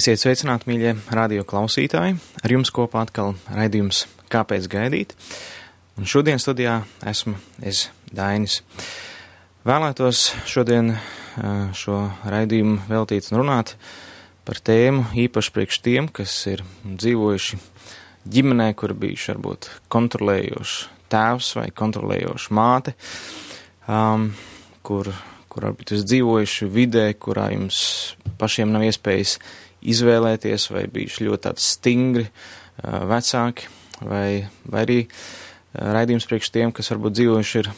Esiet sveicināti, mīļie radio klausītāji! Ar jums kopā atkal raidījums Kāpēc gaidīt? Un šodien studijā esmu es Dainis. Vēlētos šodien šo raidījumu veltīt un runāt par tēmu īpaši priekš tiem, kas ir dzīvojuši ģimenē, kur bijuši varbūt kontrolējoši tēvs vai kontrolējoši māte, um, kur, kur varbūt jūs dzīvojuši vidē, kurā jums pašiem nav iespējas izvēlēties, vai bijuši ļoti tādi stingri vecāki, vai, vai arī raidījums priekš tiem, kas varbūt dzīvojuši ir,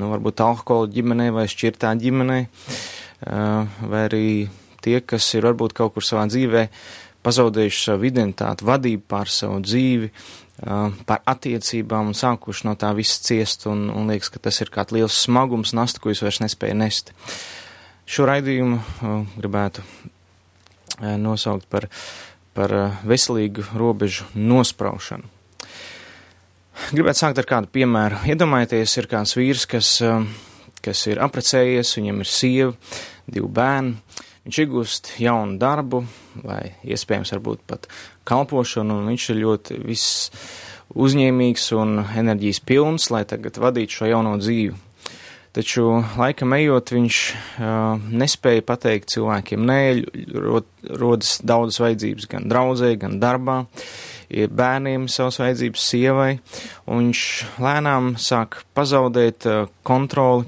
nu, varbūt alkohola ģimenē vai šķirtā ģimenē, vai arī tie, kas ir varbūt kaut kur savā dzīvē pazaudējuši savu identitāti, vadību pār savu dzīvi, par attiecībām un sākuši no tā viss ciest, un, un liekas, ka tas ir kāds liels smagums, nasta, ko jūs vairs nespēja nest. Šo raidījumu gribētu nosaukt par, par eh, veselīgu robežu nospraušanu. Gribētu sākt ar kādu piemēru. Iedomājieties, ir kāds vīrs, kas, eh, kas ir aprecējies, viņam ir sieva, divi bērni, viņš iegūst jaunu darbu, vai iespējams varbūt pat kalpošanu, un viņš ir ļoti viss uzņēmīgs un enerģijas pilns, lai tagad vadītu šo jauno dzīvi. Taču laikam ejot, viņš uh, nespēja pateikt cilvēkiem nē, rod, rodas daudzas vajadzības gan draudzē, gan darbā, ir bērniem savas vajadzības sievai, un viņš lēnām sāk pazaudēt uh, kontroli,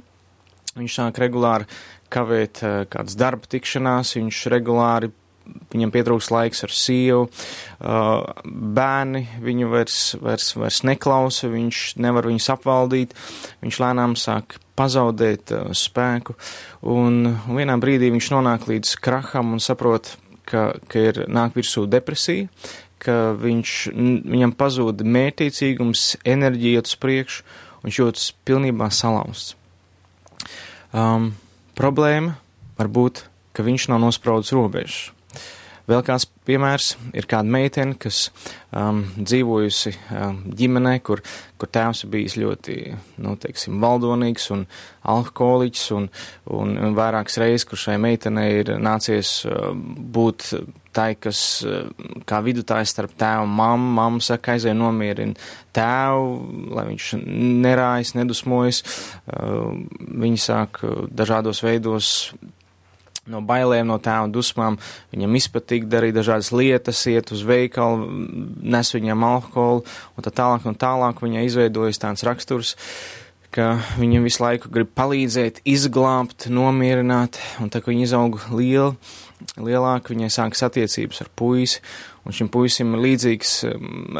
viņš sāk regulāri kavēt uh, kādas darba tikšanās, viņš regulāri viņam pietrūks laiks ar sievu, uh, bērni viņu vairs, vairs, vairs neklausa, viņš nevar viņus apvaldīt, viņš lēnām sāk pazaudēt uh, spēku, un, vienā brīdī viņš nonāk līdz kraham un saprot, ka, ka ir nāk virsū depresija, ka viņš, viņam pazūd mērķiecīgums, enerģija iet uz priekšu, viņš jūtas pilnībā salauzts. Um, problēma var būt, ka viņš nav nospraudis robežas. Vēl kāds piemērs ir kāda meitene, kas um, dzīvojusi um, ģimenē, kur, kur tēvs bijis ļoti, nu, teiksim, valdonīgs un alkoholiķis, un, un, un vairākas reizes, kur šai meitenei ir nācies uh, būt tai, kas uh, kā vidutājs starp tēvu un mammu, mamma saka, aizēj nomierina tēvu, lai viņš nerājas, nedusmojas, uh, viņi sāk uh, dažādos veidos no bailēm, no tēva dusmām. Viņam izpatīk darīt dažādas lietas, iet uz veikalu, nes viņam alkoholu, un tā tālāk un tālāk. Viņai izveidojas tāds raksturs, ka viņam visu laiku grib palīdzēt, izglābt, nomierināt, un tā kā viņa izaug liela, lielāka, viņai sākas attiecības ar puisi, un šim puisim ir līdzīgs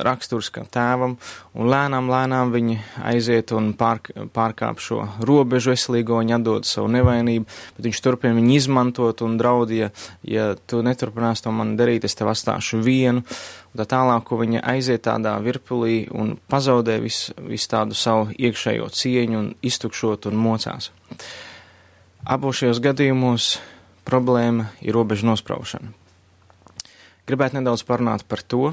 raksturs kā tēvam, un lēnām, lēnām viņi aiziet un pārk, pārkāp šo robežu veselīgo, viņi atdod savu nevainību, bet viņš turpina viņu izmantot un draud, ja, ja tu neturpinās to man darīt, es tev atstāšu vienu, un tā tālāk, ko viņa aiziet tādā virpulī un pazaudē visu vis tādu savu iekšējo cieņu un iztukšot un mocās. Abos šajos gadījumos problēma ir robežu nospraušana. Gribētu nedaudz parunāt par to,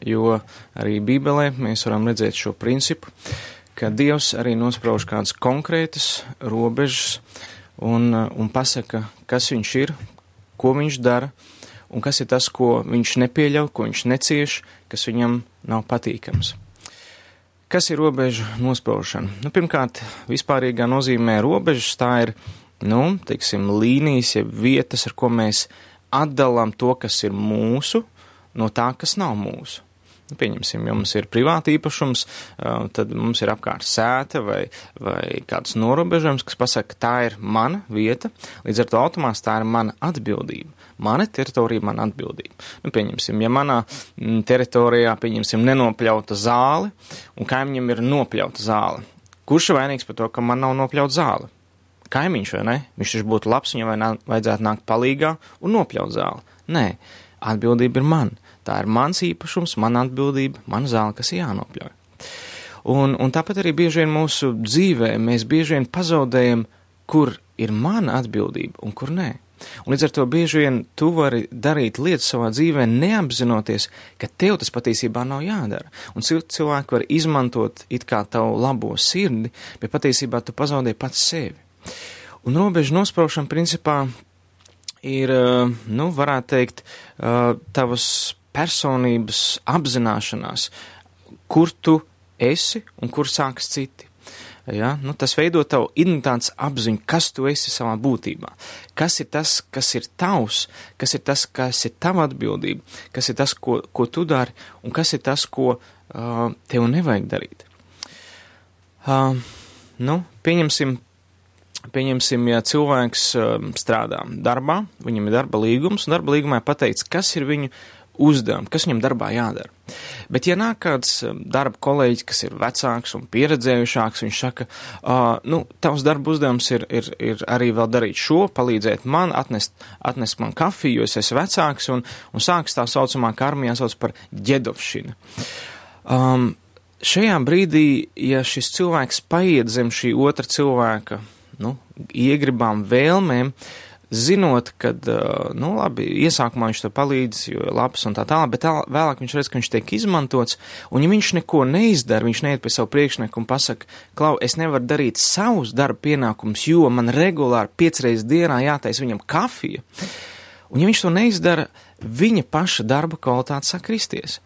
jo arī Bībelē mēs varam redzēt šo principu, ka Dievs arī nosprauž kādas konkrētas robežas un, un pasaka, kas viņš ir, ko viņš dara un kas ir tas, ko viņš nepieļauj, ko viņš necieš, kas viņam nav patīkams. Kas ir robežu nospraušana? Nu, pirmkārt, vispārīgā nozīmē robežas tā ir, nu, teiksim, līnijas, ja vietas, ar ko mēs atdalām to, kas ir mūsu, no tā, kas nav mūsu. Nu, pieņemsim, ja mums ir privāta īpašums, tad mums ir apkārt sēta vai, vai kāds norobežojums, kas pasaka, ka tā ir mana vieta, līdz ar to automāts tā ir mana atbildība. Mana teritorija, mana atbildība. Nu, pieņemsim, ja manā teritorijā, pieņemsim, nenopļauta zāle, un kaimiņam ir nopļauta zāle. Kurš ir vainīgs par to, ka man nav nopļauta zāle? Kaimiņš, vai ne? Viņš taču būtu labs, viņam vai vajadzētu nākt palīgā un nopļaut zāli. Nē, atbildība ir man. Tā ir mans īpašums, mana atbildība, mana zāle, kas jānopļauj. Un, un tāpat arī bieži vien mūsu dzīvē mēs bieži vien pazaudējam, kur ir mana atbildība un kur nē. Un līdz ar to bieži vien tu vari darīt lietas savā dzīvē, neapzinoties, ka tev tas patiesībā nav jādara. Un cilvēki var izmantot it kā tavu labo sirdi, bet patiesībā tu pazaudē pats sevi. Un robežu nospraušana principā ir, uh, nu, varētu teikt, uh, tavas personības apzināšanās, kur tu esi un kur sākas citi. Ja? Nu, tas veido tavu identitātes apziņu, kas tu esi savā būtībā. Kas ir tas, kas ir tavs, kas ir tas, kas ir tava atbildība, kas ir tas, ko, ko tu dari, un kas ir tas, ko uh, tev nevajag darīt. Uh, nu, pieņemsim, pieņemsim, ja cilvēks uh, strādā darbā, viņam ir darba līgums, un darba līgumā pateikts, kas ir viņu uzdevumi, kas viņam darbā jādara. Bet, ja nāk kāds um, darba kolēģis, kas ir vecāks un pieredzējušāks, viņš saka, uh, nu, tavs darba uzdevums ir, ir, ir arī vēl darīt šo, palīdzēt man, atnest, atnest man kafiju, jo es esmu vecāks, un, un sāks tā saucamā karmijā sauc par ģedovšina. Um, šajā brīdī, ja šis cilvēks paiet zem šī otra cilvēka, iegribām vēlmēm, uh, zinot, ka, nu, labi, iesākumā viņš to palīdz, jo ir labs un tā tālāk, bet tā, vēlāk viņš redz, ka viņš tiek izmantots, un ja viņš neko neizdara, viņš neiet pie savu priekšnieku un pasaka, klau, es nevaru darīt savus darba pienākumus, jo man regulāri piecreiz dienā jātais viņam kafija, un ja viņš to neizdara, viņa paša darba kvalitāte sakristies.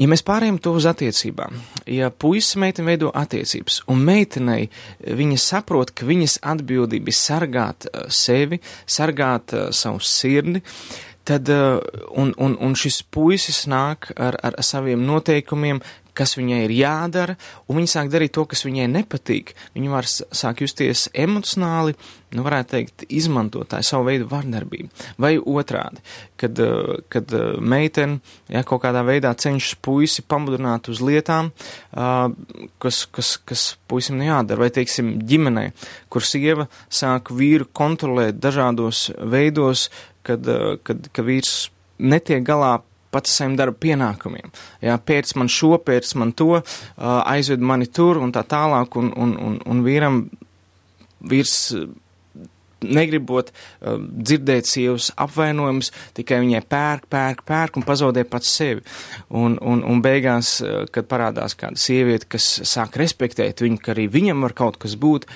Ja mēs pārējām to uz attiecībām, ja puisis meitene veido attiecības, un meitenei viņa saprot, ka viņas atbildība ir sargāt uh, sevi, sargāt uh, savu sirdi, tad, uh, un, un, un šis puisis nāk ar, ar saviem noteikumiem, kas viņai ir jādara, un viņa sāk darīt to, kas viņai nepatīk. Viņa var sāk justies emocionāli, nu, varētu teikt, izmantotāji savu veidu vardarbību. Vai otrādi, kad, eh, kad eh, meitene, ja kaut kādā veidā cenšas puisi pamudināt uz lietām, kas, kas, kas puisim nejādara, vai, teiksim, ģimenē, kur sieva sāk vīru kontrolēt dažādos veidos, kad, kad, kad vīrs netiek galā pats saviem darba pienākumiem. Jā, pēc man šo, pēc man to, aizved mani tur un tā tālāk, un, un, un, un vīram vīrs negribot uh, dzirdēt sievas apvainojumus, tikai viņai pērk, pērk, pērk un pazaudē pats sevi. Un, un, un beigās, uh, kad parādās kāda sieviete, kas sāk respektēt viņu, ka arī viņam var kaut kas būt,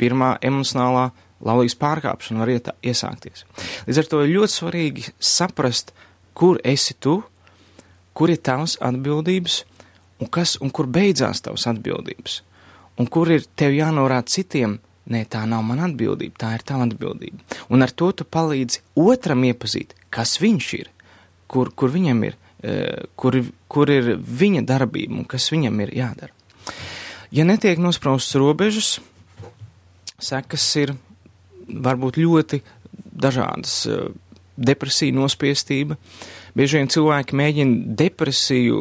pirmā emocionālā laulības pārkāpšana var iet, iesākties. Līdz ar to ir ļoti svarīgi saprast, kur esi tu, kur ir tavs atbildības, un, kas, un kur beidzās tavs atbildības, un kur ir tev jānorāda citiem, nē, tā nav mana atbildība, tā ir tava atbildība. Un ar to tu palīdzi otram iepazīt, kas viņš ir, kur, kur viņam ir, e, kur, kur ir viņa darbība un kas viņam ir jādara. Ja netiek nospraustas robežas, sekas ir varbūt ļoti dažādas e, depresija, nospiestība. Bieži vien cilvēki mēģina depresiju,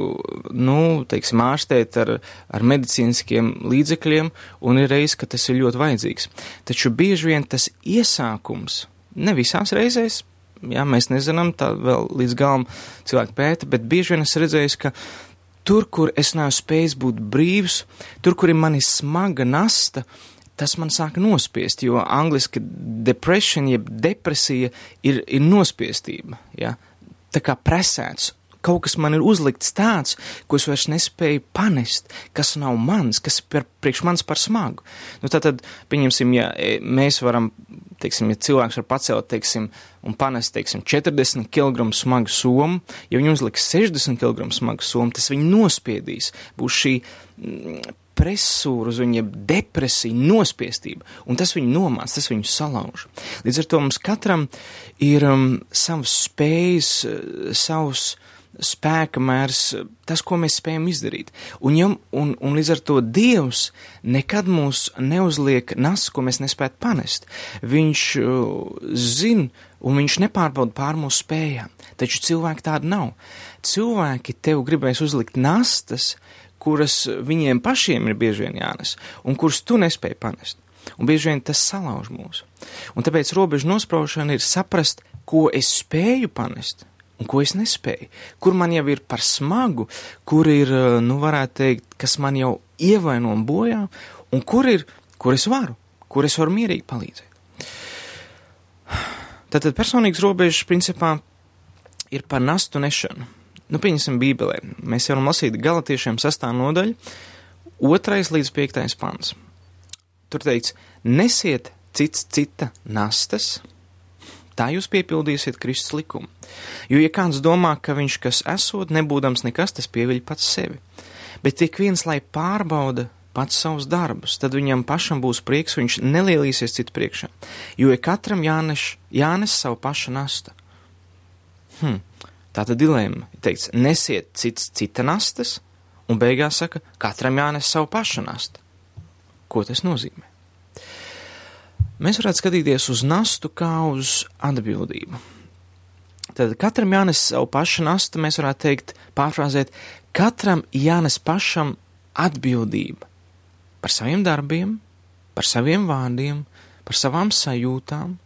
nu, teiksim, ārstēt ar, ar medicīniskiem līdzekļiem, un ir reiz, ka tas ir ļoti vajadzīgs. Taču bieži vien tas iesākums, ne visās reizēs, jā, mēs nezinām, tā vēl līdz galam cilvēki pēta, bet bieži vien es redzēju, ka tur, kur es neesmu spējis būt brīvs, tur, kur ir mani smaga nasta, uh, tas man sāka nospiest, jo angliski depression, jeb depresija ir, ir nospiestība, ja? tā kā presēts. Kaut kas man ir uzlikts tāds, ko es vairs nespēju panest, kas nav mans, kas ir priekš manis par smagu. Nu, tā tad, pieņemsim, ja e, mēs varam, teiksim, ja cilvēks var pacelt, teiksim, un panest, teiksim, 40 kg smagu somu, ja viņi uzliks 60 kg smagu somu, tas viņu nospiedīs. Būs šī mm, presūru, uz viņiem depresiju, nospiestību, un tas viņu nomāc, tas viņu salauž. Līdz ar to mums katram ir um, savs spējas, uh, savs spēka mērs, tas, ko mēs spējam izdarīt. Un, ja, un, un līdz ar to Dievs nekad mūs neuzliek nas, ko mēs nespētu panest. Viņš uh, zina, un viņš nepārbauda pār mūsu spējām. Taču cilvēki tādi nav. Cilvēki tev gribēs uzlikt nastas, kuras viņiem pašiem ir bieži vien jānes, un kuras tu nespēji panest. Un bieži vien tas salauž mūsu. Un tāpēc robežu nospraušana ir saprast, ko es spēju panest un ko es nespēju. Kur man jau ir par smagu, kur ir, nu, varētu teikt, kas man jau ievaino un bojā, un kur ir, kur es varu, kur es varu mierīgi palīdzēt. Tātad personīgas robežas principā ir par nastu nešanu. Nu, pieņemsim Bībelē. Mēs varam lasīt galatiešiem sastā nodaļu, otrais līdz piektais pants. Tur teikts, nesiet cits cita nastas, tā jūs piepildīsiet Kristus likumu. Jo, ja kāds domā, ka viņš kas esot, nebūdams nekas, tas pieviļ pats sevi. Bet tik viens, lai pārbauda pats savus darbus, tad viņam pašam būs prieks, viņš nelielīsies citu priekšā. Jo ja katram jānes, jānes savu pašu nasta. Hm. Tā tad dilēma ir teikts, nesiet cits cita nastas, un beigās saka, katram jānes savu pašu nasta. Ko tas nozīmē? Mēs varētu skatīties uz nastu kā uz atbildību. Tad katram jānes savu pašu nastu, mēs varētu teikt, pārfrāzēt, katram jānes pašam atbildība par saviem darbiem, par saviem vārdiem, par savām sajūtām.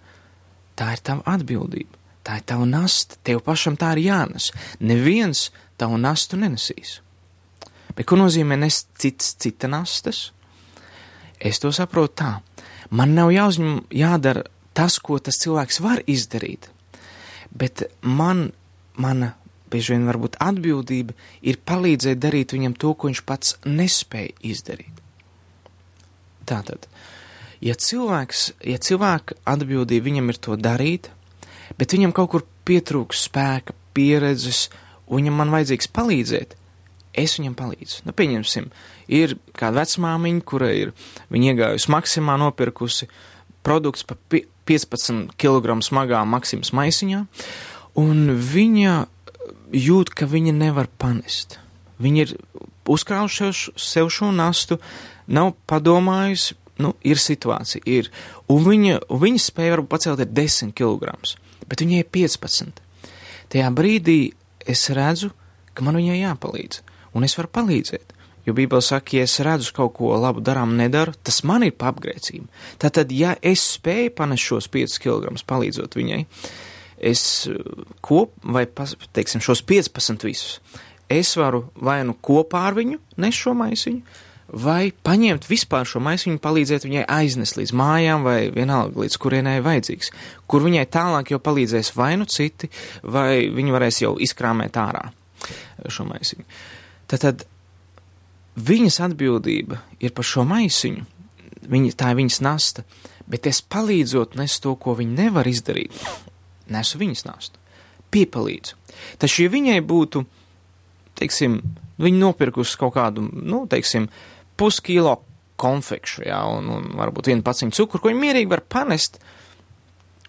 Tā ir tava atbildība, tā ir tava nasta, tev pašam tā ir jānes. Neviens tavu nastu nenesīs. Bet ko nozīmē nest cits cita nastas? Es to saprotu tā. Man nav jāuzņem, jādara tas, ko tas cilvēks var izdarīt, bet man, mana bieži vien varbūt atbildība ir palīdzēt darīt viņam to, ko viņš pats nespēja izdarīt. Tātad, ja cilvēks, ja cilvēka atbildība viņam ir to darīt, bet viņam kaut kur pietrūks spēka, pieredzes, un viņam man vajadzīgs palīdzēt, es viņam palīdzu. Nu, pieņemsim, ir kāda vecmāmiņa, kura ir, viņa iegājusi maksimā nopirkusi produkts pa 15 kg smagā maksimas maisiņā, un viņa jūt, ka viņa nevar panest. Viņa ir uzkrājuši sev šo nastu, nav padomājusi, nu, ir situācija, ir. Un viņa, viņa spēja varbūt pacelt ir 10 kg, bet viņai ir 15. Tajā brīdī es redzu, ka man viņai jāpalīdz un es varu palīdzēt. Jo Bībele saka, ja es redzu kaut ko labu darām, nedaru, tas man ir apgrēcība. Tātad, ja es spēju panest šos 5 kg palīdzot viņai, es uh, kop, vai, teiksim, šos 15 visus, es varu vai nu kopā ar viņu nes šo maisiņu, vai paņemt vispār šo maisiņu, palīdzēt viņai aiznest līdz mājām, vai vienalga līdz kurienai vajadzīgs, kur viņai tālāk jau palīdzēs vai nu citi, vai viņi varēs jau izkrāmēt ārā šo maisiņu. Tātad viņas atbildība ir par šo maisiņu, viņa, tā ir viņas nasta, bet es palīdzot nes to, ko viņa nevar izdarīt, nesu viņas nastu, piepalīdzu. Taču, ja viņai būtu, teiksim, viņa nopirkusi kaut kādu, nu, teiksim, puskilo konfekšu, jā, un, un varbūt vienu paciņu cukuru, ko viņa mierīgi var panest,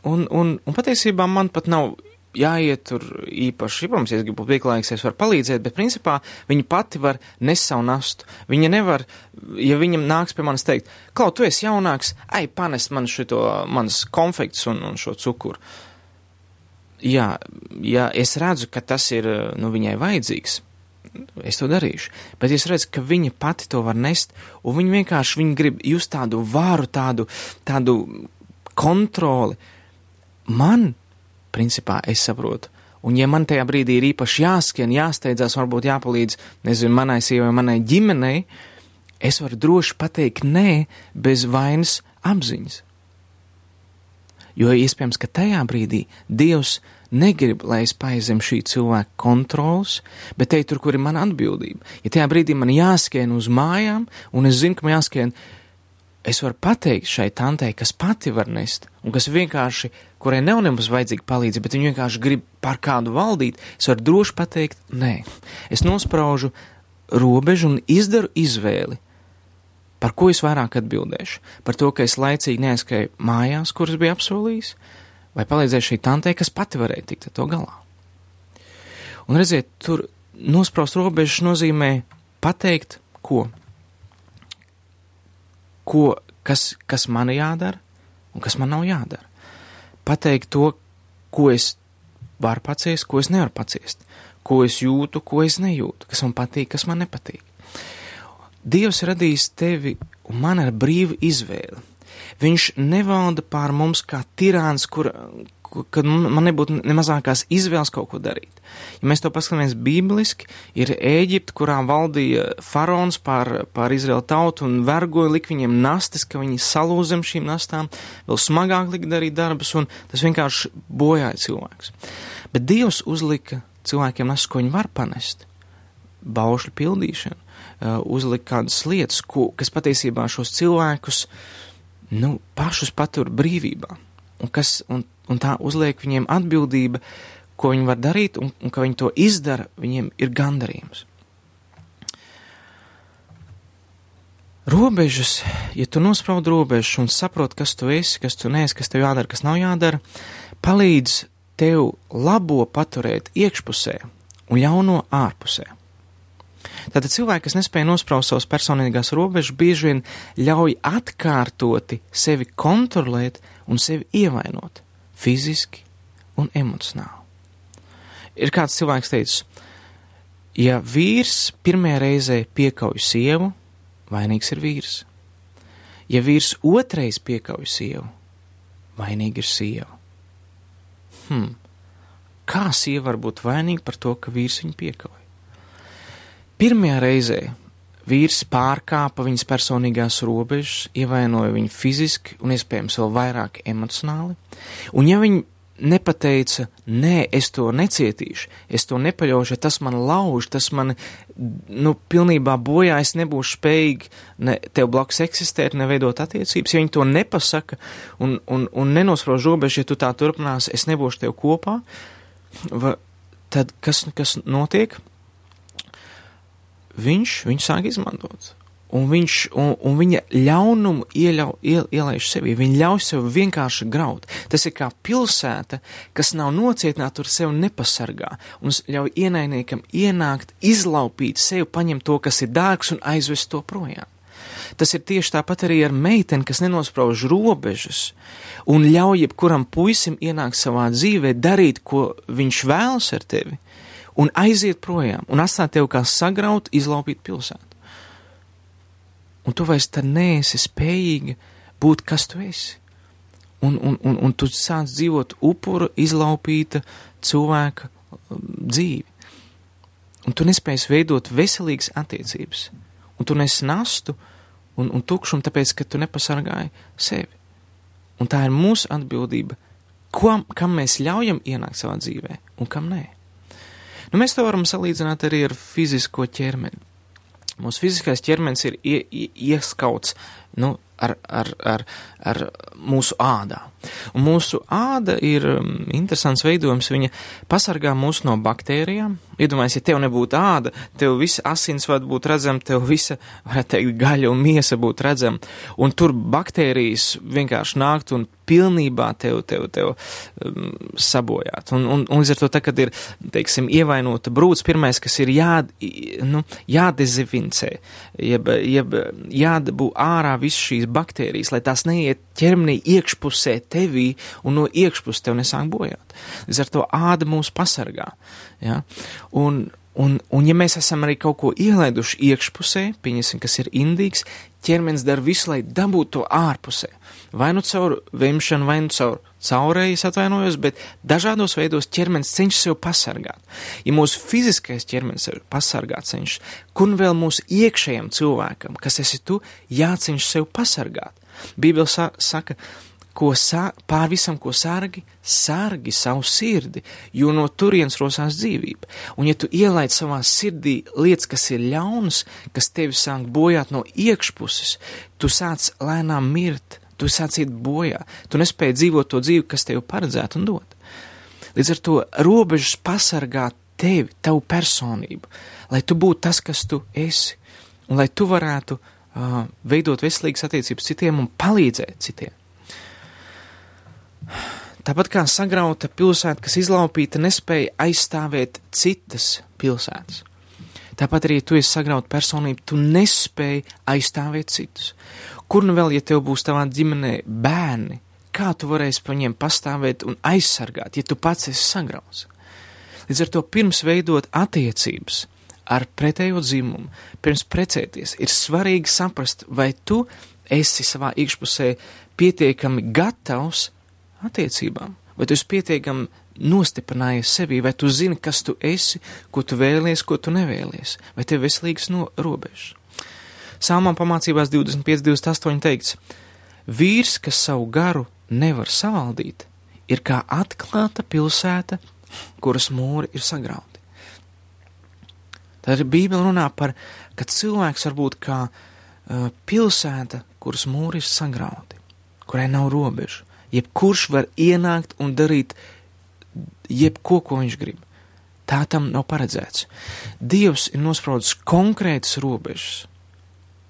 un, un, un patiesībā man pat nav jāiet tur īpaši, protams, ja es gribu būt pieklājīgs, es varu palīdzēt, bet principā viņa pati var nes savu nastu. Viņa nevar, ja viņam nāks pie manis teikt, Klau, tu esi jaunāks, ai, panes man šito, manas konfekts un, un šo cukuru. Jā, ja es redzu, ka tas ir, nu, viņai vajadzīgs, es to darīšu. Bet es redzu, ka viņa pati to var nest, un viņa vienkārši, viņa grib just tādu varu, tādu, tādu kontroli. Man principā es saprotu. Un, ja man tajā brīdī ir īpaši jāskrien, jāsteidzās, varbūt jāpalīdz, nezinu, manai sievai, manai ģimenei, es varu droši pateikt nē, bez vainas apziņas. Jo iespējams, ka tajā brīdī Dievs negrib, lai es paizem šī cilvēka kontrols, bet te tur, kur ir mana atbildība. Ja tajā brīdī man jāskrien uz mājām, un es zinu, ka man jāskrien es varu pateikt šai tantei, kas pati var nest, un kas vienkārši, kurai nav nemaz vajadzīga palīdzība, bet viņa vienkārši grib par kādu valdīt, es varu droši pateikt, nē. Es nospraužu robežu un izdaru izvēli, par ko es vairāk atbildēšu. Par to, ka es laicīgi neaizskrēju mājās, kuras bija apsolījis, vai palīdzēšu šai tantei, kas pati varēja tikt ar to galā. Un redziet, tur nospraust robežas nozīmē pateikt, ko ko, kas, kas man jādara un kas man nav jādara. Pateikt to, ko es varu paciest, ko es nevaru paciest, ko es jūtu, ko es nejūtu, kas man patīk, kas man nepatīk. Dievs radījis tevi un man ar brīvu izvēli. Viņš nevalda pār mums kā tirāns, kur, kad man nebūtu ne mazākās izvēles kaut ko darīt. Ja mēs to paskatāmies bībeliski, ir Ēģipte, kurā valdīja faraons pār, pār Izraēlu tautu un vergoja lik viņiem nastas, ka viņi salūzem šīm nastām, vēl smagāk lika darīt darbus, un tas vienkārši bojāja cilvēks. Bet Dievs uzlika cilvēkiem nastas, ko viņi var panest. Baušļu pildīšanu, uh, uzlika kādas lietas, ko, kas patiesībā šos cilvēkus, nu, pašus patur brīvībā un, kas, un, un tā uzliek viņiem atbildība, ko viņi var darīt, un, un ka viņi to izdara, viņiem ir gandarījums. Robežas, ja tu nospraud robežas un saproti, kas tu esi, kas tu neesi, kas tev jādara, kas nav jādara, palīdz tev labo paturēt iekšpusē un ļauno ārpusē. Tātad cilvēki, kas nespēja nospraust savas personīgās robežas, bieži vien ļauj atkārtoti sevi kontrolēt un sevi ievainot fiziski un emocionāli. Ir kāds cilvēks teicis, ja vīrs pirmajā reizē piekauj sievu, vainīgs ir vīrs. Ja vīrs otrais piekauj sievu, vainīga ir sieva. Hmm. Kā sieva var būt vainīga par to, ka vīrs viņu piekauj? Pirmajā reizē vīrs pārkāpa viņas personīgās robežas, ievainoja viņu fiziski un iespējams vēl vairāk emocionāli, un ja viņa nepateica, nē, es to necietīšu, es to nepaļaušu, ja tas man lauž, tas man, nu, pilnībā bojā, es nebūšu spējīgi ne tev blakus eksistēt, neveidot attiecības, ja viņi to nepasaka un, un, un nenosprož robežu, ja tu tā turpinās, es nebūšu tev kopā, va, tad kas, kas notiek? Viņš, viņš sāk izmantot un, viņš, un, un viņa ļaunumu ieļau, iel, ielaiž sevī. Viņa ļauj sev vienkārši graut. Tas ir kā pilsēta, kas nav nocietināta, tur sev nepasargā, un ļauj ienaidniekam ienākt, izlaupīt sevi, paņemt to, kas ir dārgs, un aizvest to projām. Tas ir tieši tāpat arī ar meiteni, kas nenosprauž robežas un ļauj jebkuram puisim ienākt savā dzīvē, darīt, ko viņš vēlas ar tevi, un aiziet projām, un atstāt tevi kā sagraut, izlaupīt pilsētu un tu vairs tad neesi spējīga būt, kas tu esi. Un, un, un, un tu sāc dzīvot upura, izlaupīta cilvēka um, dzīvi. Un tu nespēji veidot veselīgas attiecības. Un tu nesi nastu un, un tukšumu, tāpēc, ka tu nepasargāji sevi. Un tā ir mūsu atbildība, ko, kam mēs ļaujam ienākt savā dzīvē un kam nē. Nu, mēs to varam salīdzināt arī ar fizisko ķermeni. Mūsu fiziskais ķermenis ir ie, ie, ieskauts nu, ar, ar, ar, ar mūsu ādā. Un mūsu āda ir um, interesants veidojums. Viņa pasargā mūs no baktērijām. Iedomājieties, ja tev nebūtu āda, tev visa asins varētu būt redzama, tev visa, varētu teikt, gaļa un miesa būtu redzama. Un tur baktērijas vienkārši nākt un pilnībā tev, tev, tev um, sabojāt. Un, un, un līdz ar to, tā, kad ir, teiksim, ievainota brūds, pirmais, kas ir jā, nu, jādezinficē, jeb, jeb jādabū ārā visas šīs baktērijas, lai tās neiet ķermenī iekšpusē tevī un no iekšpuses tev nesāk bojāt. Līdz ar to āda mūs pasargā. Ja? Un, Un, un, ja mēs esam arī kaut ko ielaiduši iekšpusē, pieņemsim, kas ir indīgs, ķermenis dara visu, lai dabūtu to ārpusē. Vai nu caur vemšanu, vai nu caur caurējas atvainojos, bet dažādos veidos ķermenis cenšas sev pasargāt. Ja mūsu fiziskais ķermenis ir pasargāt cenšas, kur nu vēl mūsu iekšējam cilvēkam, kas esi tu, jācenšas sev pasargāt. Bībele sa saka, ko sā, pār visam, ko sargi, sargi savu sirdi, jo no turienes rosās dzīvība. Un ja tu ielaid savā sirdī lietas, kas ir ļaunas, kas tevi sāk bojāt no iekšpuses, tu sāc lēnām mirt, tu sāc iet bojā, tu nespēji dzīvot to dzīvi, kas tev paredzēta un dot. Līdz ar to robežas pasargā tevi, tavu personību, lai tu būtu tas, kas tu esi, un lai tu varētu uh, veidot veselīgas attiecības citiem un palīdzēt citiem. Tāpat kā sagrauta pilsēta, kas izlaupīta, nespēja aizstāvēt citas pilsētas. Tāpat arī tu esi sagrauta personība, tu nespēji aizstāvēt citus. Kur nu vēl, ja tev būs tavā ģimenē bērni, kā tu varēsi par viņiem pastāvēt un aizsargāt, ja tu pats esi sagrauts? Līdz ar to pirms veidot attiecības ar pretējo dzimumu, pirms precēties, ir svarīgi saprast, vai tu esi savā iekšpusē pietiekami gatavs attiecībām? Vai tu esi pietiekami nostiprinājies sevī, vai tu zini, kas tu esi, ko tu vēlies, ko tu nevēlies, vai tev veselīgs no robežas? Sāmām pamācībās 25, 28 teikts: Vīrs, kas savu garu nevar savaldīt, ir kā atklāta pilsēta, kuras mūri ir sagrauti. Tad Bībele runā par, ka cilvēks var būt kā uh, pilsēta, kuras mūri ir sagrauti, kurai nav robežu Jebkurš var ienākt un darīt jebko, ko viņš grib. Tā tam nav paredzēts. Dievs ir nospraudis konkrētas robežas,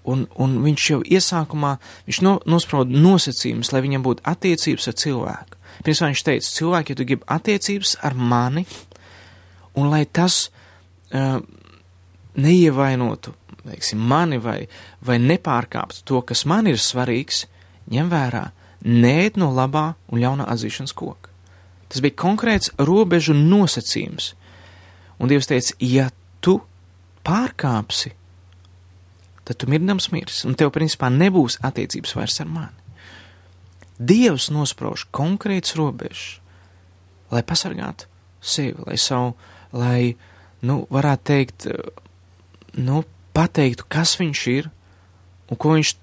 un, un viņš jau iesākumā viņš no, nosprauda nosacījumus, lai viņam būtu attiecības ar cilvēku. Pirms viņš teica, cilvēki, ja tu gribi attiecības ar mani, un lai tas uh, neievainotu teiksim, mani vai, vai nepārkāptu to, kas man ir svarīgs, ņem vērā, nēd no labā un ļaunā atzīšanas koka. Tas bija konkrēts robežu nosacījums. Un Dievs teica, ja tu pārkāpsi, tad tu mirdams mirs, un tev principā nebūs attiecības vairs ar mani. Dievs nosprauž konkrēts robežs, lai pasargātu sevi, lai savu, lai, nu, varētu teikt, nu, pateiktu, kas viņš ir un ko viņš,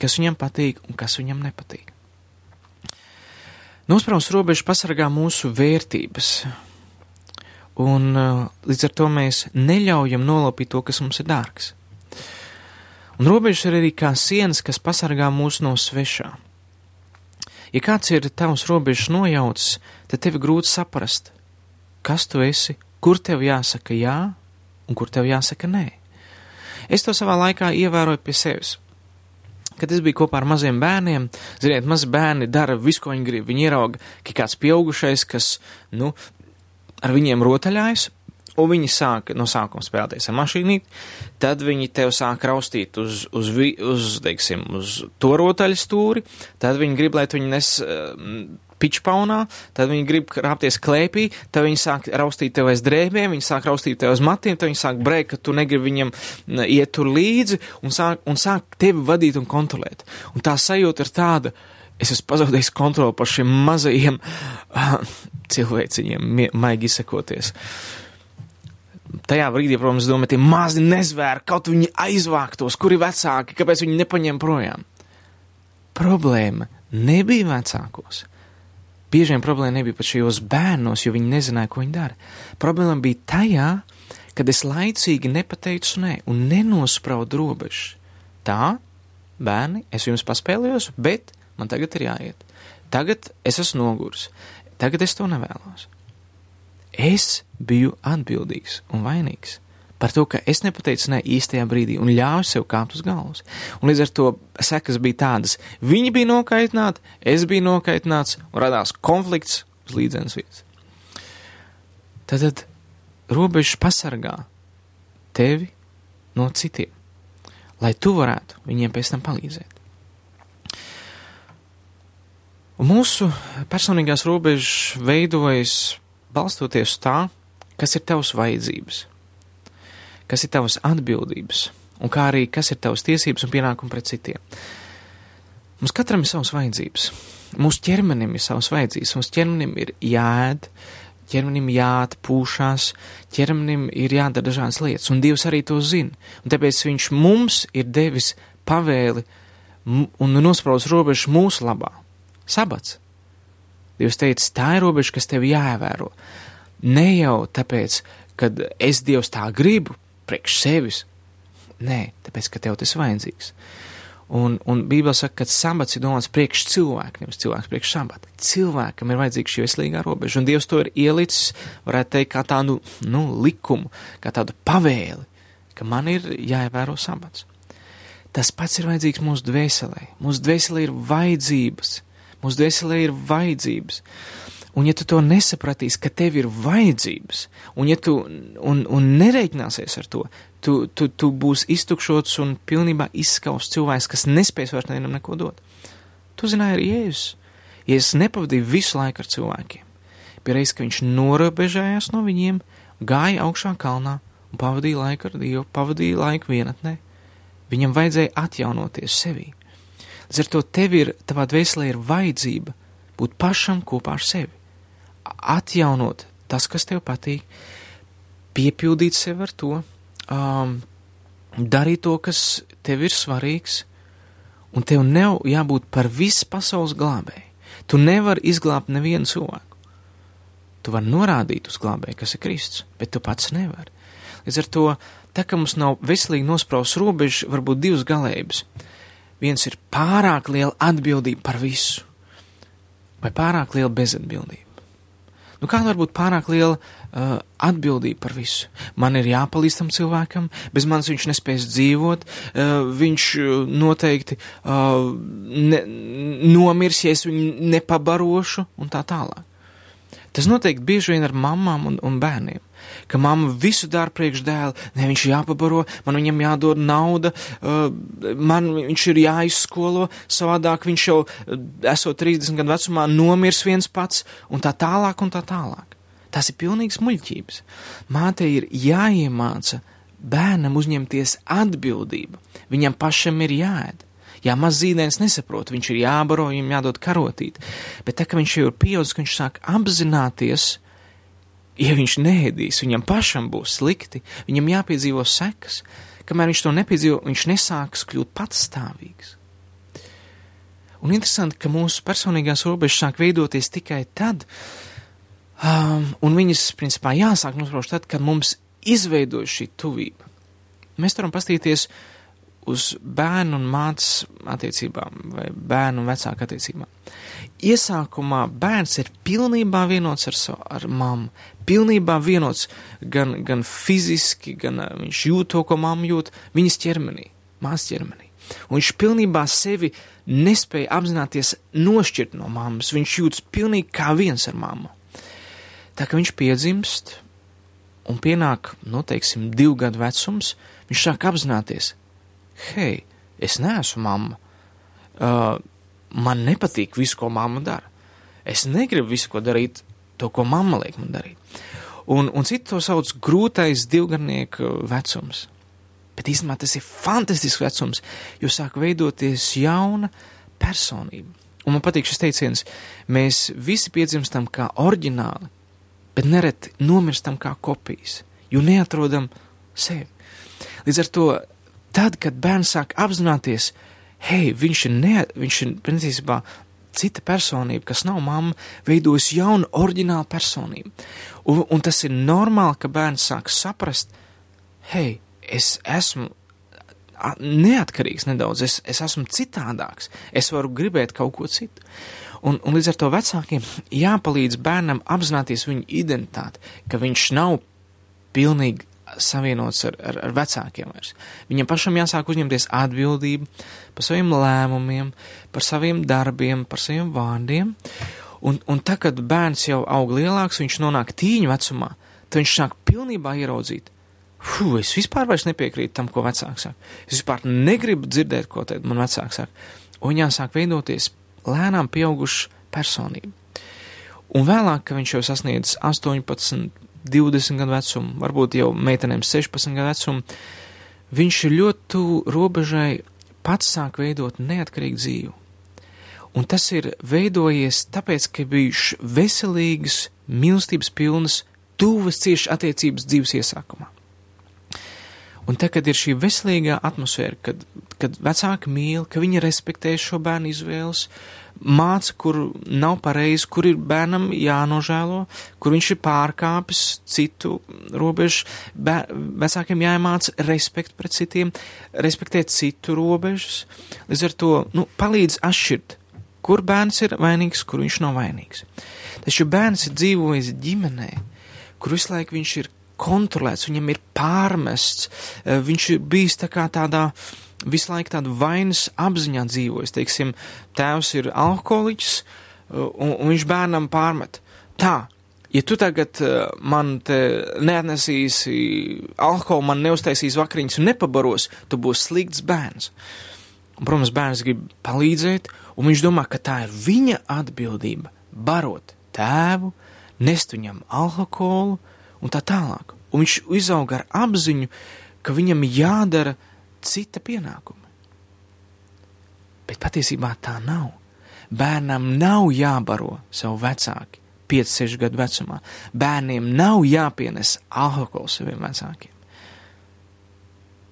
kas viņam patīk un kas viņam nepatīk. Nospraust robežu pasargā mūsu vērtības, un uh, līdz ar to mēs neļaujam nolapīt to, kas mums ir dārgs. Un robežas ir arī kā sienas, kas pasargā mūs no svešā. Ja kāds ir tavs robežas nojaucis, tad tev ir grūti saprast, kas tu esi, kur tev jāsaka jā un kur tev jāsaka nē. Es to savā laikā ievēroju pie sevis. Kad es biju kopā ar maziem bērniem, ziniet, mazi bērni dara visu, ko viņi grib. Viņi ierauga, ka kāds pieaugušais, kas, nu, ar viņiem rotaļājas, un viņi sāk no sākuma spēlēties ar mašīnīti, tad viņi tev sāk raustīt uz, uz, uz, teiksim, uz to rotaļu stūri, tad viņi grib, lai tu viņu nes pičpaunā, tad viņi grib krāpties klēpī, tad viņi sāk raustīt tev aiz drēbēm, viņi sāk raustīt tev aiz matiem, tad viņi sāk brēkt, ka tu negribi viņam iet tur līdzi un sāk, un sāk tevi vadīt un kontrolēt. Un tā sajūta ir tāda, es esmu pazaudējis kontroli par šiem mazajiem uh, cilvēciņiem, maigi izsakoties. Tajā brīdī, protams, domāju, tie mazi nezvēri, kaut viņi aizvāktos, kuri vecāki, kāpēc viņi nepaņem projām. Problēma nebija vecākos. Bieži vien problēma nebija pat šajos bērnos, jo viņi nezināja, ko viņi dara. Problēma bija tajā, kad es laicīgi nepateicu nē un nenospraudu robežas. Tā, bērni, es jums paspēlējos, bet man tagad ir jāiet. Tagad es esmu noguris. Tagad es to nevēlos. Es biju atbildīgs un vainīgs par to, ka es nepateicu ne īstajā brīdī un ļāvu sev kāpt uz galvas. Un līdz ar to sekas bija tādas, viņi bija nokaitināti, es biju nokaitināts un radās konflikts uz līdzenas vietas. Tad, tad robežas pasargā tevi no citiem, lai tu varētu viņiem pēc tam palīdzēt. Un mūsu personīgās robežas veidojas balstoties uz tā, kas ir tavs vajadzības kas ir tavas atbildības, un kā arī kas ir tavas tiesības un pienākumi pret citiem. Mums katram ir savas vajadzības. Mūsu ķermenim ir savas vajadzības. Mūsu ķermenim ir jāēd, ķermenim jāatpūšās, ķermenim ir jādara dažādas lietas, un Dievs arī to zina. Un tāpēc Viņš mums ir devis pavēli un nospraudis robežu mūsu labā. Sabats. Dievs teica, tā ir robeža, kas tev jāievēro. Ne jau tāpēc, ka es Dievs tā gribu, priekš sevis. Nē, tāpēc, ka tev tas vajadzīgs. Un, un Bībelē saka, ka sabats ir domāts priekš cilvēka, nevis cilvēks priekš sabata. Cilvēkam ir vajadzīga šī veselīgā robeža, un Dievs to ir ielicis, varētu teikt, kā tādu, nu, likumu, kā tādu pavēli, ka man ir jāievēro sabats. Tas pats ir vajadzīgs mūsu dvēselē. Mūsu dvēselē ir vajadzības. Mūsu dvēselē ir vajadzības. Un ja tu to nesapratīsi, ka tev ir vajadzības, un ja tu un, un nereiķināsies ar to, tu, tu, tu būsi iztukšots un pilnībā izskausts cilvēks, kas nespēs vairs nevienam neko dot. Tu zināji arī Jēzus. Jēzus nepavadīja visu laiku ar cilvēkiem. Bija reiz, ka viņš norobežējās no viņiem, gāja augšā kalnā un pavadīja laiku ar Dievu, pavadīja laiku vienatnē. Viņam vajadzēja atjaunoties sevī. Līdz ar to tev ir, tavā dvēselē ir vajadzība būt pašam kopā ar sevi atjaunot tas, kas tev patīk, piepildīt sevi ar to, um, darīt to, kas tev ir svarīgs, un tev nav jābūt par visu pasaules glābēju. Tu nevari izglābt nevienu cilvēku. Tu vari norādīt uz glābēju, kas ir Kristus, bet tu pats nevari. Līdz ar to, tā kā mums nav veselīgi nospraust robežas, varbūt divas galējības. Viens ir pārāk liela atbildība par visu vai pārāk liela bezatbildība. Nu, kāda var būt pārāk liela uh, atbildība par visu? Man ir jāpalīdz tam cilvēkam, bez manis viņš nespēs dzīvot, uh, viņš uh, noteikti uh, ne, nomirs, ja es viņu nepabarošu, un tā tālāk. Tas notiek bieži vien ar mamām un, un bērniem. Ka mamma visu dara priekš dēla, ne viņš jāpabaro, man viņam jādod nauda, uh, man viņš ir jāizskolo, savādāk viņš jau, uh, esot 30 gadu vecumā, nomirs viens pats, un tā tālāk, un tā tālāk. Tas ir pilnīgs muļķības. Mātei ir jāiemāca bērnam uzņemties atbildību. Viņam pašam ir jāēd. Jā, maz zīdainis nesaprot, viņš ir jābaro, viņam jādod karotīt. Bet tā, ka viņš jau ir pieaudzis, viņš sāk apzināties, ja viņš neēdīs, viņam pašam būs slikti, viņam jāpiedzīvo sekas. Kamēr viņš to nepiedzīvo, viņš nesāks kļūt patstāvīgs. Un interesanti, ka mūsu personīgās robežas sāk veidoties tikai tad, um, un viņas, principā, jāsāk nosprauž tad, kad mums izveidojas šī tuvība. Mēs varam pastīties uh, uz bērnu un mātes attiecībām vai bērnu un vecāku attiecībām. Iesākumā bērns ir pilnībā vienots ar, savu, ar mammu, pilnībā vienots gan, gan fiziski, gan viņš jūt to, ko mamma jūt viņas ķermenī, māsas ķermenī. Un viņš pilnībā sevi nespēja apzināties nošķirt no mammas, viņš jūtas pilnīgi kā viens ar mammu. Tā kā viņš piedzimst un pienāk, nu, teiksim, divu gadu vecums, viņš sāk apzināties, hei, es neesmu mamma. Uh, man nepatīk viss, ko mamma dara. Es negribu visu, ko darīt, to, ko mamma liek man darīt. Un, un citi to sauc grūtais divgarnieku vecums. Bet īstenībā tas ir fantastisks vecums, jo sāk veidoties jauna personība. Un man patīk šis teiciens, mēs visi piedzimstam kā oriģināli, bet nereti nomirstam kā kopijas, jo neatrodam sevi. Līdz ar to tad, kad bērns sāk apzināties, hei, viņš ir, ne, viņš ir principā cita personība, kas nav mamma, veidojas jauna, oriģināla personība. Un, un tas ir normāli, ka bērns sāk saprast, hei, es esmu neatkarīgs nedaudz, es, es esmu citādāks, es varu gribēt kaut ko citu. Un, un līdz ar to vecākiem jāpalīdz bērnam apzināties viņu identitāti, ka viņš nav pilnīgi savienots ar, ar, ar vecākiem vairs. Viņam pašam jāsāk uzņemties atbildību par saviem lēmumiem, par saviem darbiem, par saviem vārdiem. Un, un tā, kad bērns jau aug lielāks, viņš nonāk tīņu vecumā, tad viņš sāk pilnībā ieraudzīt. Fuh, es vispār nepiekrītu tam, ko vecāks saka. Es vispār negribu dzirdēt, ko teikt man vecāks saka. Un viņā sāk veidoties lēnām pieauguša personība. Un vēlāk, kad viņš jau sasniedz 18, 20 gadu vecumu, varbūt jau meitenēm 16 gadu vecumu, viņš ir ļoti tuvu robežai pats sāk veidot neatkarīgu dzīvi. Un tas ir veidojies tāpēc, ka bijuši veselīgas, mīlestības pilnas, tuvas ciešas attiecības dzīves iesākumā. Un te, kad ir šī veselīgā atmosfēra, kad, kad vecāki mīl, ka viņi respektē šo bērnu izvēles, māca, kur nav pareizi, kur ir bērnam jānožēlo, kur viņš ir pārkāpis citu robežu, bēr, vecākiem jāiemāca respekt pret citiem, respektēt citu robežas, līdz ar to, nu, palīdz atšķirt, kur bērns ir vainīgs, kur viņš nav vainīgs. Taču bērns ir dzīvojis ģimenē, kur visu laiku viņš ir kontrolēts, viņam ir pārmests, eh, viņš ir bijis tā kā tādā visu laiku tādu vainas apziņā dzīvojis. Teiksim, tēvs ir alkoholiķis, eh, un, un viņš bērnam pārmet. Tā, ja tu tagad eh, man te neatnesīsi alkoholu, man neuztaisīs vakariņas un nepabaros, tu būsi slikts bērns. Un, protams, bērns grib palīdzēt, un viņš domā, ka tā ir viņa atbildība barot tēvu, nest viņam alkoholu, un tā tālāk. Un viņš izauga ar apziņu, ka viņam jādara cita pienākuma. Bet patiesībā tā nav. Bērnam nav jābaro savu vecāki 5, 6 gadu vecumā. Bērniem nav jāpienes alkohols saviem vecākiem.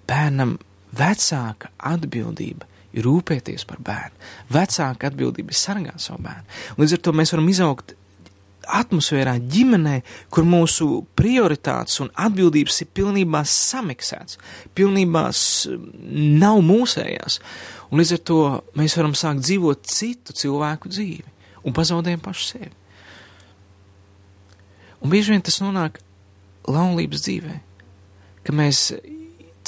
Bērnam vecāka atbildība ir rūpēties par bērnu. Vecāka atbildība ir sargāt savu bērnu. Līdz ar to mēs varam izaugt atmosfērā, ģimenē, kur mūsu prioritātes un atbildības ir pilnībā samiksēts, pilnībā nav mūsējās. Un līdz ar to mēs varam sākt dzīvot citu cilvēku dzīvi. un pazaudējam pašu sevi. Un bieži vien tas nonāk laulības dzīvē, ka mēs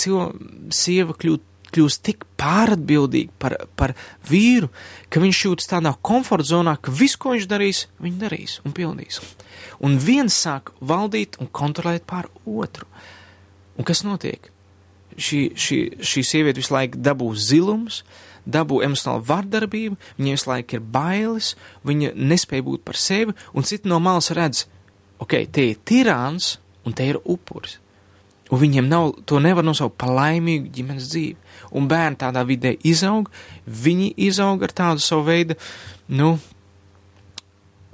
cilvēku sieva kļūt, kļūst tik pāratbildīga par, par vīru, ka viņš jūtas tādā komforta zonā, ka visu, ko viņš darīs, viņš darīs un pildīs. Un viens sāk valdīt un kontrolēt pār otru. Un kas notiek? Šī, šī, šī sieviete visu laiku dabū zilums, dabū emocionālu vardarbību, viņai visu laiku ir bailes, viņa nespēja būt par sevi, un citi no malas redz, ok, te ir tirāns un te ir upuris. Un viņiem nav, to nevar nosaukt par laimīgu ģimenes dzīvi. Un bērni tādā vidē izaug, viņi izaug ar tādu savu veidu, nu,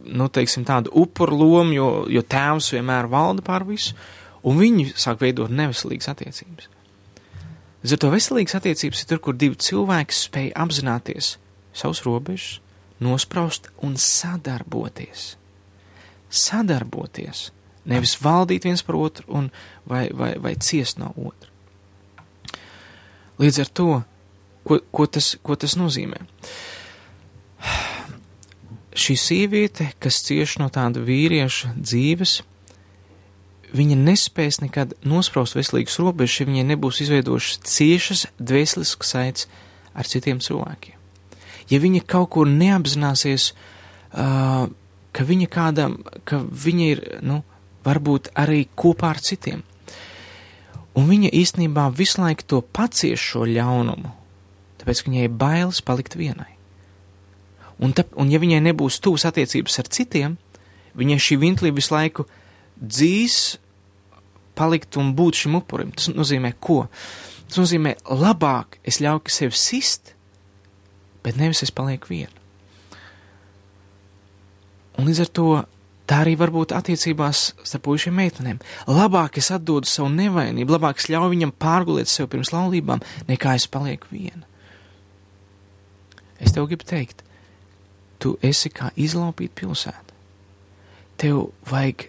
nu teiksim, tādu upuru lomu, jo, jo tēvs vienmēr valda pār visu, un viņi sāk veidot neveselīgas attiecības. Līdz ar to veselīgas attiecības ir tur, kur divi cilvēki spēj apzināties savus robežas, nospraust un sadarboties. Sadarboties Nevis valdīt viens par otru un vai, vai, vai ciest no otra. Līdz ar to, ko, ko, tas, ko tas nozīmē? Šī sieviete, kas cieš no tāda vīrieša dzīves, viņa nespēs nekad nospraust veselīgas robežas, ja viņai nebūs izveidojušas ciešas dvēseliskas saites ar citiem cilvēkiem. Ja viņa kaut kur neapzināsies, uh, ka viņa kādam, ka viņa ir, nu, varbūt arī kopā ar citiem. Un viņa īstenībā visu laiku to pacieš šo ļaunumu, tāpēc viņai ir bailes palikt vienai. Un, tā, un ja viņai nebūs tuvas attiecības ar citiem, viņai šī vintlība visu laiku dzīs palikt un būt šim upurim. Tas nozīmē ko? Tas nozīmē labāk es ļauju sev sist, bet nevis es palieku viena. Un līdz ar to Tā arī var būt attiecībās starp puišiem un meitenēm. Labāk es atdodu savu nevainību, labāk es ļauju viņam pārgulēt sev pirms laulībām, nekā es palieku viena. Es tev gribu teikt, tu esi kā izlaupīta pilsēta. Tev vajag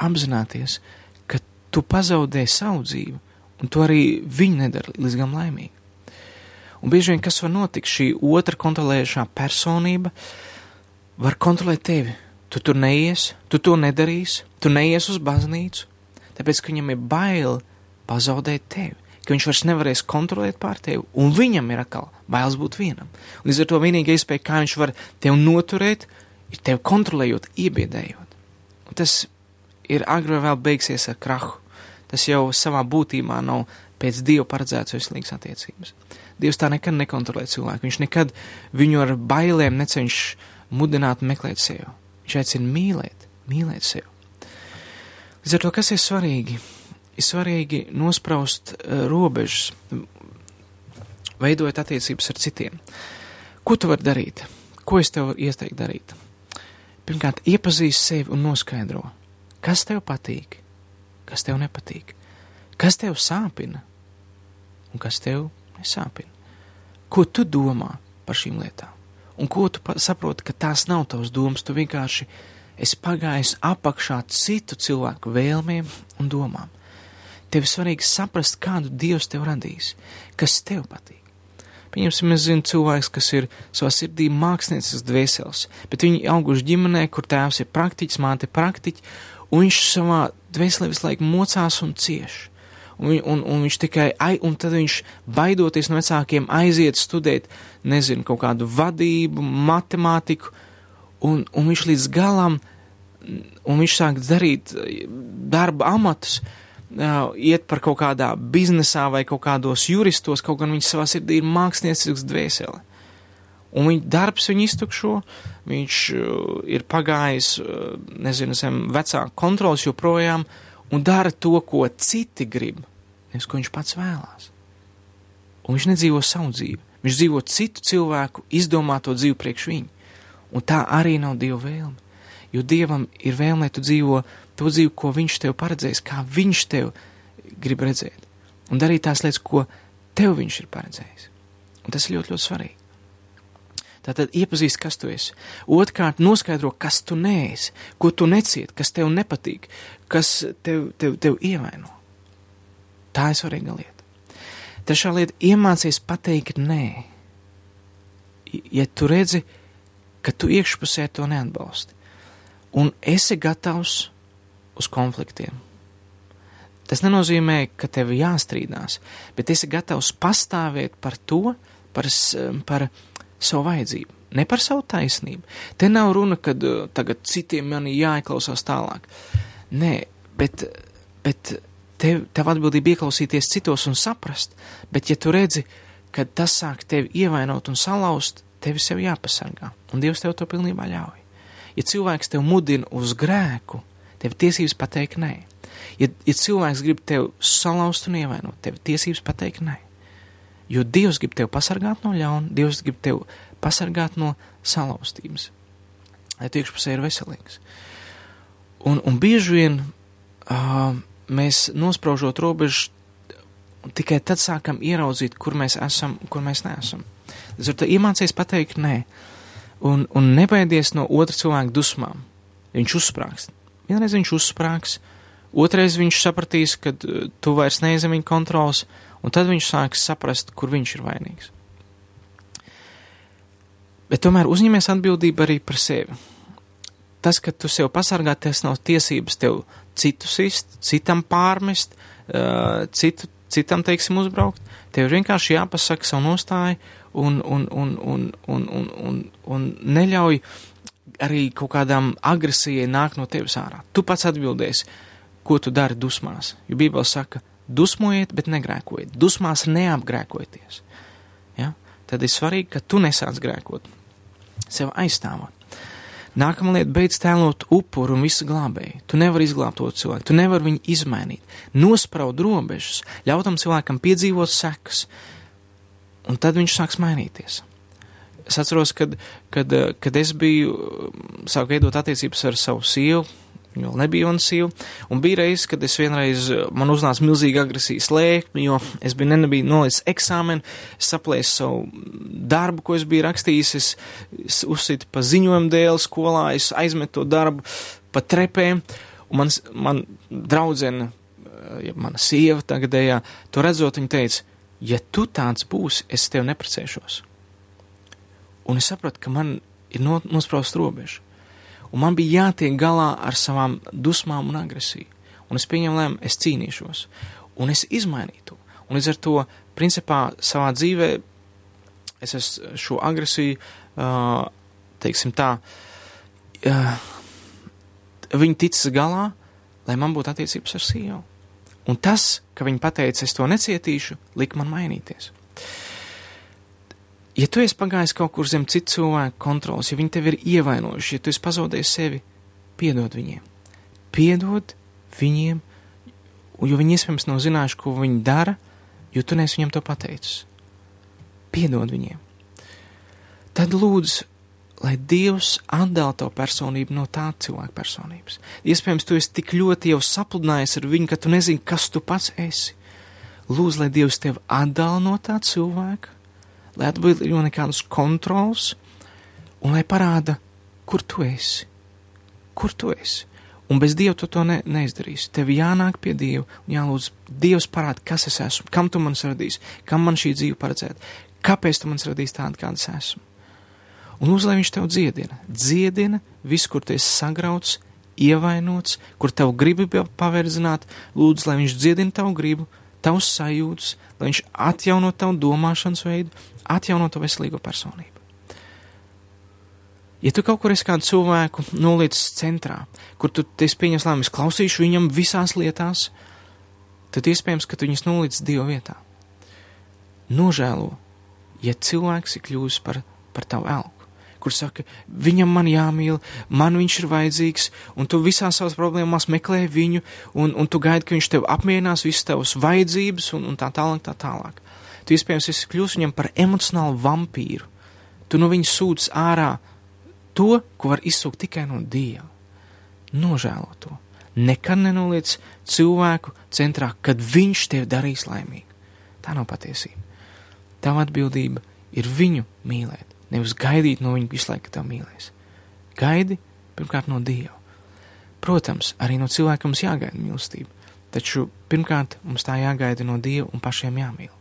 apzināties, ka tu pazaudē savu dzīvi, un to arī viņi nedara līdz gam laimīgi. Un bieži vien, kas var notikt, šī otra kontrolējošā personība var kontrolēt tevi, Tu tur neies, tu to nedarīsi, tu neies uz baznīcu, tāpēc, ka viņam ir bail pazaudēt tevi, ka viņš vairs nevarēs kontrolēt pār tevi, un viņam ir atkal bailes būt vienam. Līdz ar to vienīgā iespēja, kā viņš var tevi noturēt, ir tevi kontrolējot, iebiedējot. Un tas ir agri vai vēl beigsies ar krahu. Tas jau savā būtībā nav pēc Dieva paredzēts veselīgas attiecības. Dievs tā nekad nekontrolē cilvēku. Viņš nekad viņu ar bailēm necenš mudināt meklēt sevi. Viņš aicina mīlēt, mīlēt sevi. Līdz ar to, kas ir svarīgi, ir svarīgi nospraust uh, robežas, veidojot attiecības ar citiem. Ko tu vari darīt? Ko es tev ieteiktu darīt? Pirmkārt, iepazīst sevi un noskaidro, kas tev patīk, kas tev nepatīk, kas tev sāpina un kas tev nesāpina. Ko tu domā par šīm lietām? Un ko tu saproti, ka tās nav tavas domas, tu vienkārši esi pagājis apakšā citu cilvēku vēlmēm un domām. Tev ir svarīgi saprast, kādu Dievs tev radīs, kas tev patīk. Pieņemsim, es zinu cilvēks, kas ir savā sirdī mākslinieces dvēseles, bet viņi auguši ģimenē, kur tēvs ir praktiķis, māte praktiķi, un viņš savā dvēselē visu laiku mocās un cieš un, un, un viņš tikai, ai, un tad viņš baidoties no vecākiem aiziet studēt, nezinu, kaut kādu vadību, matemātiku, un, un viņš līdz galam, un viņš sāk darīt darba amatus, uh, iet par kaut kādā biznesā vai kaut kādos juristos, kaut gan viņš savā sirdī ir māksliniecisks dvēsele. Un viņa darbs viņu iztukšo, viņš uh, ir pagājis, nezinu, zem vecāku kontrols joprojām, uh, un dara to, ko citi grib, nevis ko viņš pats vēlās. Un viņš nedzīvo savu dzīvi, viņš dzīvo citu cilvēku izdomāto dzīvi priekš viņu. Un tā arī nav Dieva vēlme. Jo Dievam ir vēlme, lai tu dzīvo to dzīvi, ko Viņš tev paredzējis, kā Viņš tev grib redzēt. Un darīt tās lietas, ko tev Viņš ir paredzējis. Un tas ir ļoti, ļoti svarīgi. Tātad iepazīst, kas tu esi. Otrkārt, noskaidro, kas tu neesi, ko tu neciet, kas tev nepatīk, kas tev, tev, tev ievaino. Tā ir svarīga lieta. Trešā lieta - iemācies pateikt nē. Ja tu redzi, ka tu iekšpusē to neatbalsti. Un esi gatavs uz konfliktiem. Tas nenozīmē, ka tev jāstrīdās, bet esi gatavs pastāvēt par to, par, par savu vajadzību, ne par savu taisnību. Te nav runa, ka uh, tagad citiem manī jāieklausās tālāk. Nē, bet, bet tev, tev atbildība ieklausīties citos un saprast, bet ja tu redzi, ka tas sāk tevi ievainot un salauzt, tevi sev jāpasargā, un Dievs tev to pilnībā ļauj. Ja cilvēks tev mudina uz grēku, tev tiesības pateikt nē. Ja, ja cilvēks grib tevi salauzt un ievainot, tev tiesības pateikt nē. Jo Dievs grib tevi pasargāt no ļauna, Dievs grib tevi pasargāt no salauztības. Lai tu iekšpusē ir veselīgs. Un, un bieži vien uh, mēs nospraužot robežu, tikai tad sākam ieraudzīt, kur mēs esam, kur mēs neesam. Ar to iemācies pateikt nē, un, un nebaidies no otra cilvēka dusmām. Viņš uzsprāgs. Vienreiz viņš uzsprāgs, otrais viņš sapratīs, ka tu vairs neizem viņa kontrols, un tad viņš sāks saprast, kur viņš ir vainīgs. Bet tomēr uzņemies atbildību arī par sevi. Tas, ka tu sev pasargā, tas nav tiesības tev citu sist, citam pārmest, uh, citu, citam, teiksim, uzbraukt. Tev ir vienkārši jāpasaka savu nostāju un, un, un, un, un, un, un, un neļauj arī kaut kādām agresijai nāk no tevis ārā. Tu pats atbildēsi, ko tu dari dusmās. Jo Bībele saka, dusmojiet, bet negrēkojiet. Dusmās neapgrēkojieties. Ja? Tad ir svarīgi, ka tu nesāc grēkot, sev aizstāvot. Nākamā lieta - beidz tēlot upuru un visu glābēju. Tu nevari izglābt to cilvēku, tu nevari viņu izmainīt. Nospraud robežas, ļaut tam cilvēkam piedzīvot sekas, un tad viņš sāks mainīties. Es atceros, kad, kad, kad es biju sāku veidot attiecības ar savu sievu, Viņa vēl nebija un sīva. Un bija reizes, kad es vienreiz man uznāca milzīga agresijas lēkme, jo es biju nebiju nolicis eksāmenu, es saplēsu savu darbu, ko es biju rakstījis, es, es uzsitu pa ziņojumu dēļ skolā, es aizmetu to darbu pa trepēm, un man, man draudzene, ja mana sieva tagadējā, to redzot, viņa teica, ja tu tāds būsi, es tev neprecēšos. Un es sapratu, ka man ir nospraust robežu un man bija jātiek galā ar savām dusmām un agresiju. Un es pieņemu lēmumu, es cīnīšos, un es izmainīju to. Un līdz ar to, principā, savā dzīvē es esmu šo agresiju, uh, teiksim tā, uh, viņi ticis galā, lai man būtu attiecības ar sievu. Un tas, ka viņi pateica, es to necietīšu, lika man mainīties ja tu esi pagājis kaut kur zem citu cilvēku kontrols, ja viņi tevi ir ievainojuši, ja tu esi pazaudējis sevi, piedod viņiem. Piedod viņiem, jo viņi iespējams nav zinājuši, ko viņi dara, jo tu neesi viņam to pateicis. Piedod viņiem. Tad lūdzu, lai Dievs atdala tavu personību no tā cilvēka personības. Iespējams, tu esi tik ļoti jau sapludinājies ar viņu, ka tu nezini, kas tu pats esi. Lūdzu, lai Dievs tevi atdala no tā cilvēka, lai atbrīvo nekādus kontrols un lai parāda, kur tu esi. Kur tu esi? Un bez Dieva tu to ne, neizdarīsi. Tev jānāk pie Dieva un jālūdz Dievs parāda, kas es esmu, kam tu man radīsi, kam man šī dzīve paredzēta, kāpēc tu man radīsi tādu, kāda es esmu. Un lūdzu, lai viņš tev dziedina, dziedina visu, kur tu esi sagrauts, ievainots, kur tev gribi paverdzināt, lūdzu, lai viņš dziedina tavu gribu, tavus sajūtas, lai viņš atjauno tavu domāšanas veidu, atjauno tavu veselīgo personību. Ja tu kaut kur esi kādu cilvēku nolicis centrā, kur tu esi pieņems lēmumus, klausīšu viņam visās lietās, tad iespējams, ka tu viņus nolicis Dieva vietā. Nožēlo, ja cilvēks ir kļuvis par, par tavu elku kur saka, viņam man jāmīl, man viņš ir vajadzīgs, un tu visās savas problēmās meklē viņu, un, un tu gaidi, ka viņš tev apmierinās visas tavas vajadzības, un, un tā tālāk, tā tālāk. Tu iespējams esi kļūst viņam par emocionālu vampīru. Tu no viņa sūdz ārā to, ko var izsūkt tikai no Dieva. Nožēlo to. Nekad nenoliec cilvēku centrā, kad viņš tevi darīs laimīgu. Tā nav patiesība. Tava atbildība ir viņu mīlēt. Nevis gaidīt no viņa visu laiku, ka tev mīlēs. Gaidi pirmkārt no Dieva. Protams, arī no cilvēka mums jāgaida mīlestība, taču pirmkārt mums tā jāgaida no Dieva un pašiem jāmīl.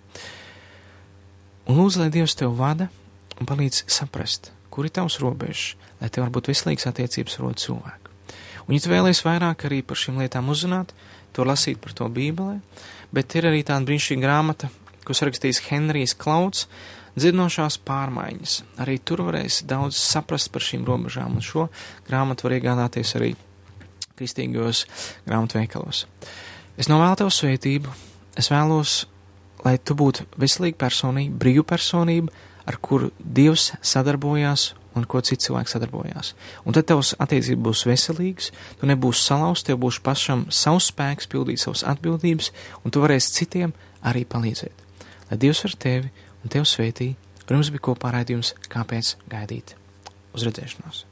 Un lūdzu, lai Dievs tev vada un palīdz saprast, kur ir tavs robežas, lai tev varbūt veselīgas attiecības otru cilvēku. Un, ja tu vēlies vairāk arī par šīm lietām uzzināt, to lasīt par to Bībelē, bet ir arī tāda brīnišķīga grāmata, ko sarakstījis Henrijs Klauds, dzirdinošās pārmaiņas. Arī tur varēs daudz saprast par šīm robežām, un šo grāmatu var iegādāties arī kristīgos grāmatveikalos. Es novēlu tev svētību, es vēlos, lai tu būtu veselīga personība, brīva personība, ar kuru Dievs sadarbojās un ko cits cilvēks sadarbojās. Un tad tavs attiecības būs veselīgas, tu nebūsi salauzts, tev būs pašam savs spēks pildīt savas atbildības, un tu varēsi citiem arī palīdzēt. Lai Dievs ar tevi un tevi svētī, un jums bija kopā raidījums, kāpēc gaidīt uz redzēšanos.